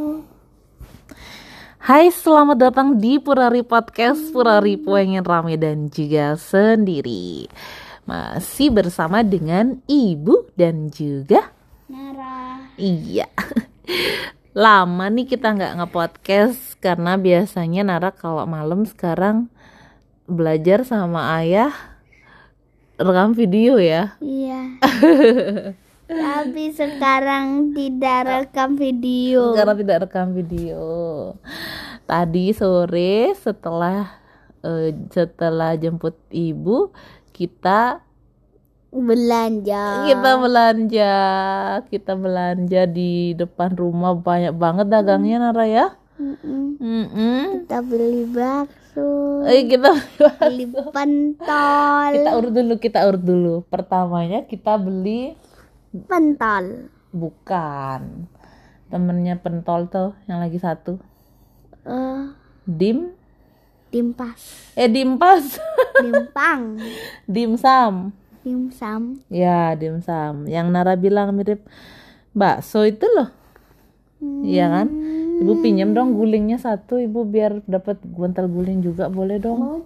wabarakatuh. Hai, selamat datang di Purari Podcast Purari pengen rame dan juga sendiri. Masih bersama dengan ibu dan juga Nara. iya. Lama nih kita nggak nge-podcast karena biasanya Nara kalau malam sekarang belajar sama ayah rekam video ya. Iya. Tapi sekarang tidak rekam video. Karena tidak rekam video. Tadi sore setelah eh, setelah jemput ibu kita Belanja. kita belanja kita belanja di depan rumah banyak banget dagangnya Nara ya. Mm-mm. Mm-mm. Kita beli bakso. Eh kita Beli pentol. kita urut dulu kita urut dulu. Pertamanya kita beli Pentol. bukan. Temennya pentol tuh yang lagi satu. Eh, dim? Dimpas. eh dimpas. Dimpang. dimsum. Dimsum. ya dimsum. Yang Nara bilang mirip bakso itu loh. Iya kan? Ibu pinjam dong gulingnya satu ibu biar dapat guntal guling juga boleh dong. Mau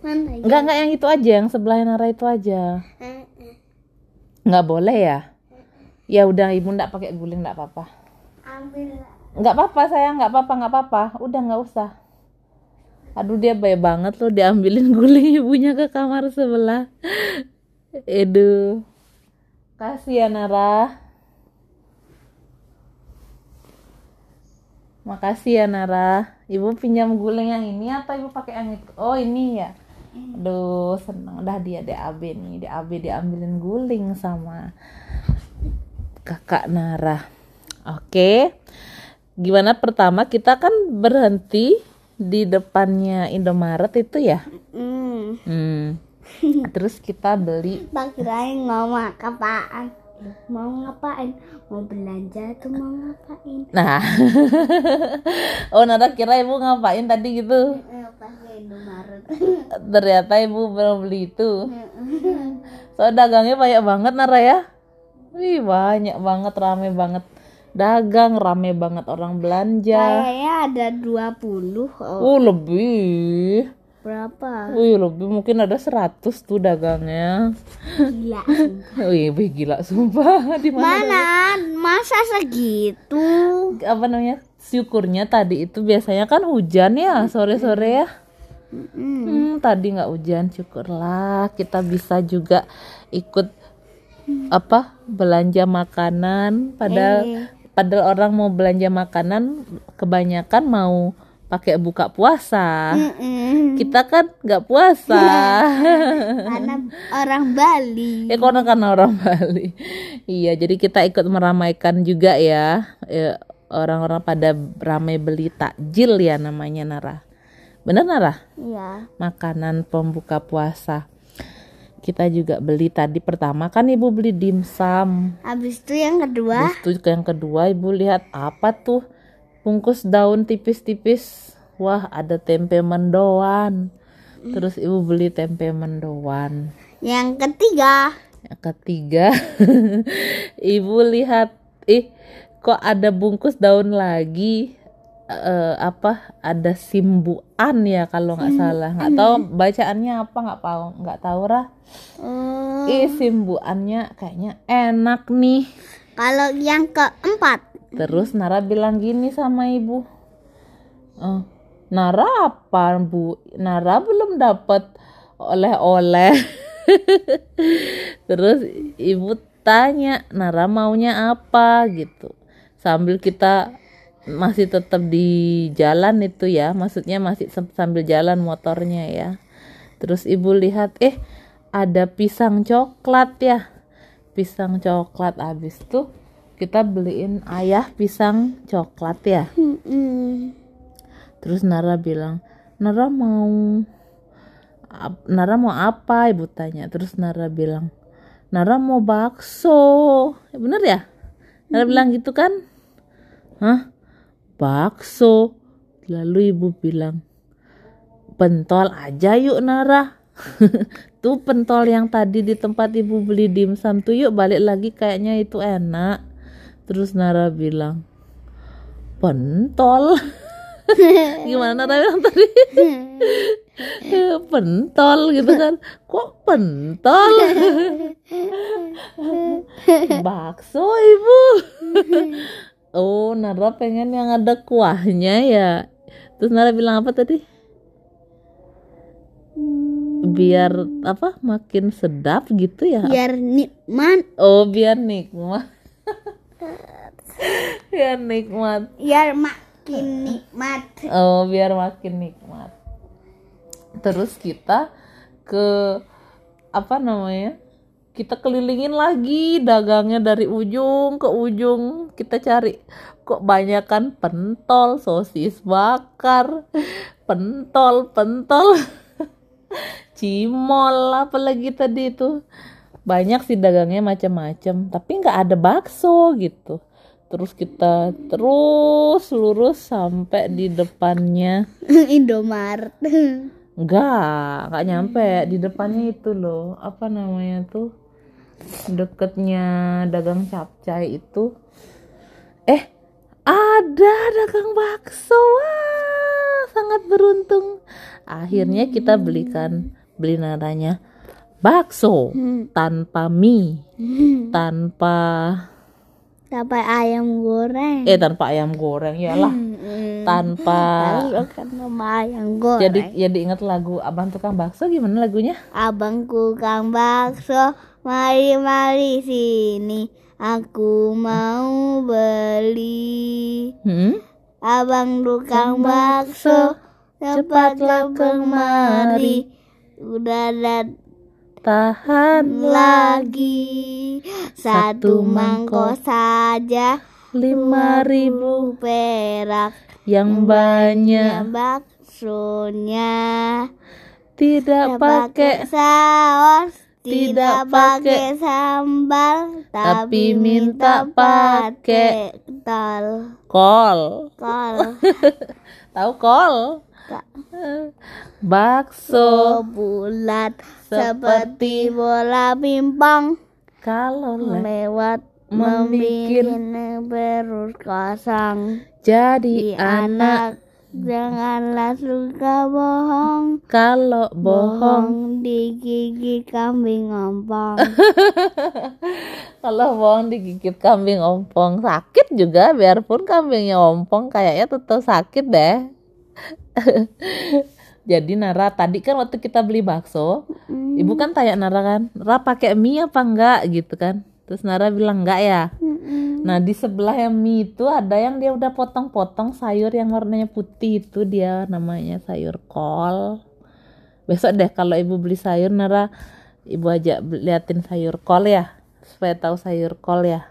Mana enggak enggak yang itu aja yang sebelah Nara itu aja. Eh. Nggak boleh ya? Ya udah ibu nggak pakai guling nggak apa-apa. Nggak apa-apa sayang nggak apa-apa nggak apa-apa. Udah nggak usah. Aduh dia baik banget loh diambilin guling ibunya ke kamar sebelah. Edu. Kasih ya Nara. Makasih ya Nara. Ibu pinjam guling yang ini atau ibu pakai yang itu? Oh ini ya aduh seneng. Dah dia DAB nih. DAB diambilin guling sama kakak Nara. Oke. Gimana pertama kita kan berhenti di depannya Indomaret itu ya? Hmm. hmm. terus kita beli Tak kirain mau apaan Mau ngapain? Mau belanja atau mau ngapain? nah. Oh Nara kira ibu ngapain tadi gitu ternyata ibu belum beli itu. Soal dagangnya banyak banget Nara ya? Wih banyak banget rame banget. Dagang rame banget orang belanja. Kayaknya ada 20 oh, oh lebih. Berapa? Wih lebih. Mungkin ada 100 tuh dagangnya. Gila. Wih, wih gila sumpah. Di mana Mana? Masa segitu? apa namanya? Syukurnya tadi itu biasanya kan hujan ya sore-sore ya Mm-mm. hmm, tadi nggak hujan syukurlah. Kita bisa juga ikut apa belanja makanan. Padahal Eh. padahal orang mau belanja makanan kebanyakan mau pakai buka puasa. Mm-mm. kita kan nggak puasa. Karena orang Bali. Ya karena karena orang Bali. Iya jadi kita ikut meramaikan juga ya. Eh, orang-orang pada ramai beli takjil ya namanya Nara bener Nara Iya. Makanan pembuka puasa. Kita juga beli tadi pertama. Kan ibu beli dimsum Habis itu yang kedua? Terus tuh yang kedua ibu lihat apa tuh? Bungkus daun tipis-tipis. Wah ada tempe mendoan. Terus ibu beli tempe mendoan. Yang ketiga. Yang ketiga ibu lihat ih kok ada bungkus daun lagi Eh, apa ada simbuan ya kalau nggak salah. Nggak tahu bacaannya apa nggak tahu nggak tahu rah. Oh, ih simbuannya kayaknya enak nih. Kalau yang keempat. Terus Nara bilang gini sama ibu. "Eh, Nara apa bu? Nara belum dapat oleh-oleh. Terus ibu tanya Nara maunya apa? gitu. Sambil kita masih tetap di jalan itu ya. Maksudnya masih sambil jalan motornya ya. Terus ibu lihat eh ada pisang coklat ya. Pisang coklat. Abis tuh kita beliin ayah pisang coklat ya. Terus Nara bilang Nara mau Nara mau apa? Ibu tanya. Terus Nara bilang Nara mau bakso. Bener ya? Nara bilang gitu kan? Hah bakso lalu ibu bilang pentol aja yuk Nara. Tuh pentol yang tadi di tempat ibu beli dimsum tuh yuk balik lagi kayaknya itu enak. Terus Nara bilang pentol. Gimana Nara bilang tadi? Pentol gitu kan. Kok pentol? Bakso ibu oh Nara pengen yang ada kuahnya ya. Terus Nara bilang apa tadi? Biar apa makin sedap gitu ya? Biar nikmat. Oh biar nikmat. Biar nikmat. Biar makin nikmat. Oh biar makin nikmat. Terus kita ke apa namanya kita kelilingin lagi dagangnya dari ujung ke ujung. Kita cari kok banyakan pentol sosis bakar pentol pentol cimol apalagi tadi itu. Banyak sih dagangnya macam-macam tapi nggak ada bakso gitu. Terus kita terus lurus sampai di depannya. Indomaret Enggak, enggak nyampe. Di depannya itu loh. Apa namanya tuh? Deketnya dagang capcay itu. Eh, ada dagang bakso. Wah, sangat beruntung. Akhirnya kita belikan beli naranya bakso tanpa mie, tanpa sampai ayam goreng eh tanpa ayam goreng yalah Hmm. tanpa kan ayam goreng jadi jadi ingat lagu abang tukang bakso gimana lagunya Abang tukang bakso, mari mari sini, aku mau beli. hmm? Abang tukang bakso, cepatlah kemari. Udah dan tahan lagi satu mangkok saja lima ribu perak yang banyak baksonya tidak pakai saus tidak pakai sambal tapi minta pakai tol. Kol. Kol. Tahu kol? Bakso. Bulat Seperti bola pimpong kalau le- lewat membikin perut kosong. Jadi di anak anak janganlah suka bohong. Kalau bohong. Bohong di gigi kambing ompong. Kalau bohong digigit kambing ompong. Sakit juga biarpun kambingnya ompong kayaknya tetap sakit deh. Jadi Nara tadi kan waktu kita beli bakso ibu kan tanya Nara kan Nara pakai mie apa enggak? Gitu kan terus Nara bilang enggak ya? Mm-mm. nah di sebelah yang mie itu ada yang dia udah potong-potong sayur yang warnanya putih itu dia namanya sayur kol. Besok deh kalau ibu beli sayur Nara ibu ajak liatin sayur kol ya supaya tahu sayur kol ya.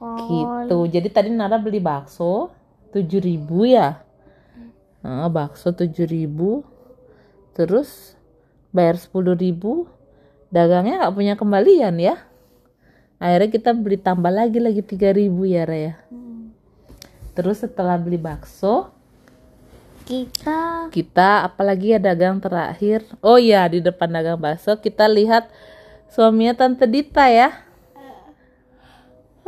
Kol. gitu. Jadi tadi Nara beli bakso 7000 ya. Nah, bakso 7000 terus bayar 10000 dagangnya nggak punya kembalian ya akhirnya kita beli tambah lagi lagi 3000 ya Raya terus setelah beli bakso kita kita apalagi ya dagang terakhir. Oh iya di depan dagang bakso kita lihat suaminya tante Dita ya.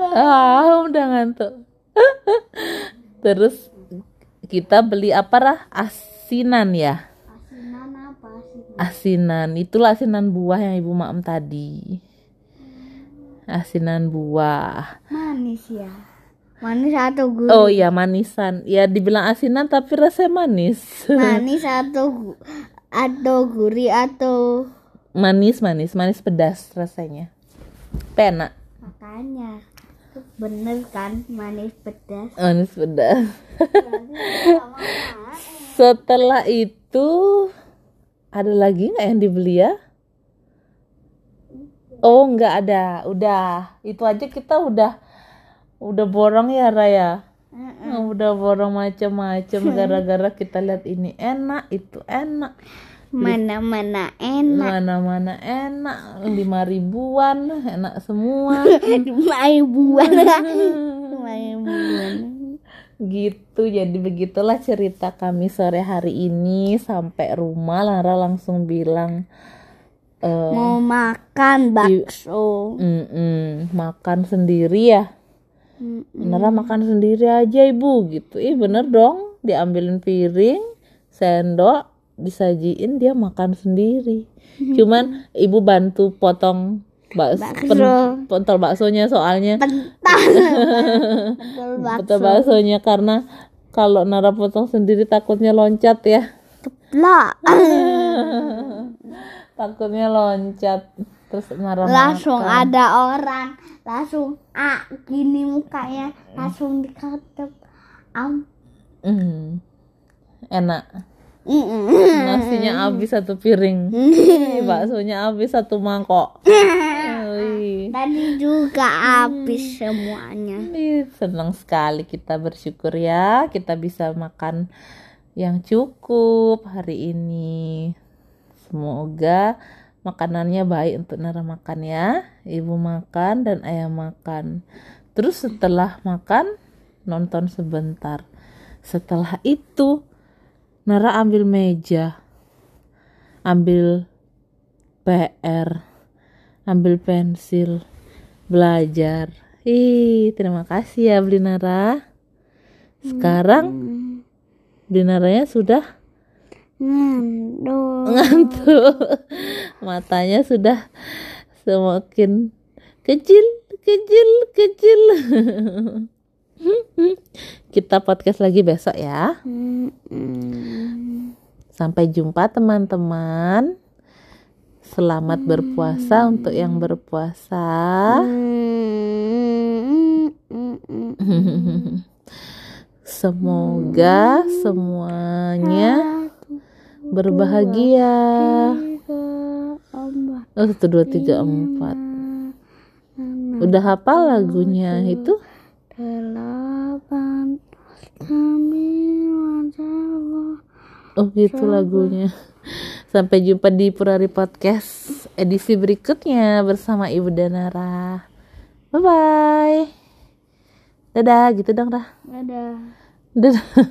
Ah udah ngantuk. Terus kita beli apa rah? Asinan ya? Asinan apa sih asinan. Itulah asinan buah yang ibu maem tadi asinan buah. Manis ya. Manis atau gurih? Oh iya manisan. Ya dibilang asinan tapi rasanya manis. Manis atau gu- atau gurih atau? Manis manis. Manis pedas rasanya. Penak makanya. Bener kan? Manis pedas. Manis pedas. Setelah itu ada lagi nggak yang dibeli ya oh nggak ada. Udah. Itu aja kita udah udah borong ya Raya? Nah, udah borong macam-macam gara-gara kita lihat ini enak itu enak. Mana mana enak. Mana-mana enak. Lima ribuan enak semua. Lima ribuan. Lima ribuan. Gitu. Jadi begitulah cerita kami sore hari ini. Sampai rumah Lara langsung bilang eh, mau makan bakso. "Mm-mm, makan sendiri ya. Nara makan sendiri aja ibu gitu. Ih bener dong. Diambilin piring sendok disajiin dia makan sendiri. Cuman ibu bantu potong bak Bakso. pen- pentol baksonya soalnya. Pentol. Pentol potong bakso. baksonya karena kalau Nara potong sendiri takutnya loncat ya. Lah. takutnya loncat terus Nara langsung makan. ada orang langsung ah gini mukanya langsung dikatep am. Hmm. enak. Mm-mm. nasinya habis satu piring. Baksonya habis satu mangkok. Tadi juga habis semuanya. Ih, senang sekali kita bersyukur ya kita bisa makan yang cukup hari ini semoga makanannya baik untuk Nara makan ya. Ibu makan dan ayah makan. Terus setelah makan nonton sebentar. Setelah itu Nara ambil meja. Ambil PR ambil pensil. Belajar. Ih terima kasih ya Blinara sekarang Blinaranya sudah ngantuk. Ngantuk. Matanya sudah semakin kecil kecil kecil. Kita podcast lagi besok ya. Sampai jumpa teman-teman. Selamat berpuasa untuk yang berpuasa. Semoga semuanya berbahagia. Oh satu dua tiga empat. udah hafal lagunya itu? delapan oh gitu lagunya. Sampai jumpa di Purari Podcast edisi berikutnya bersama Ibu Danara bye bye dadah gitu dong dah ada dadah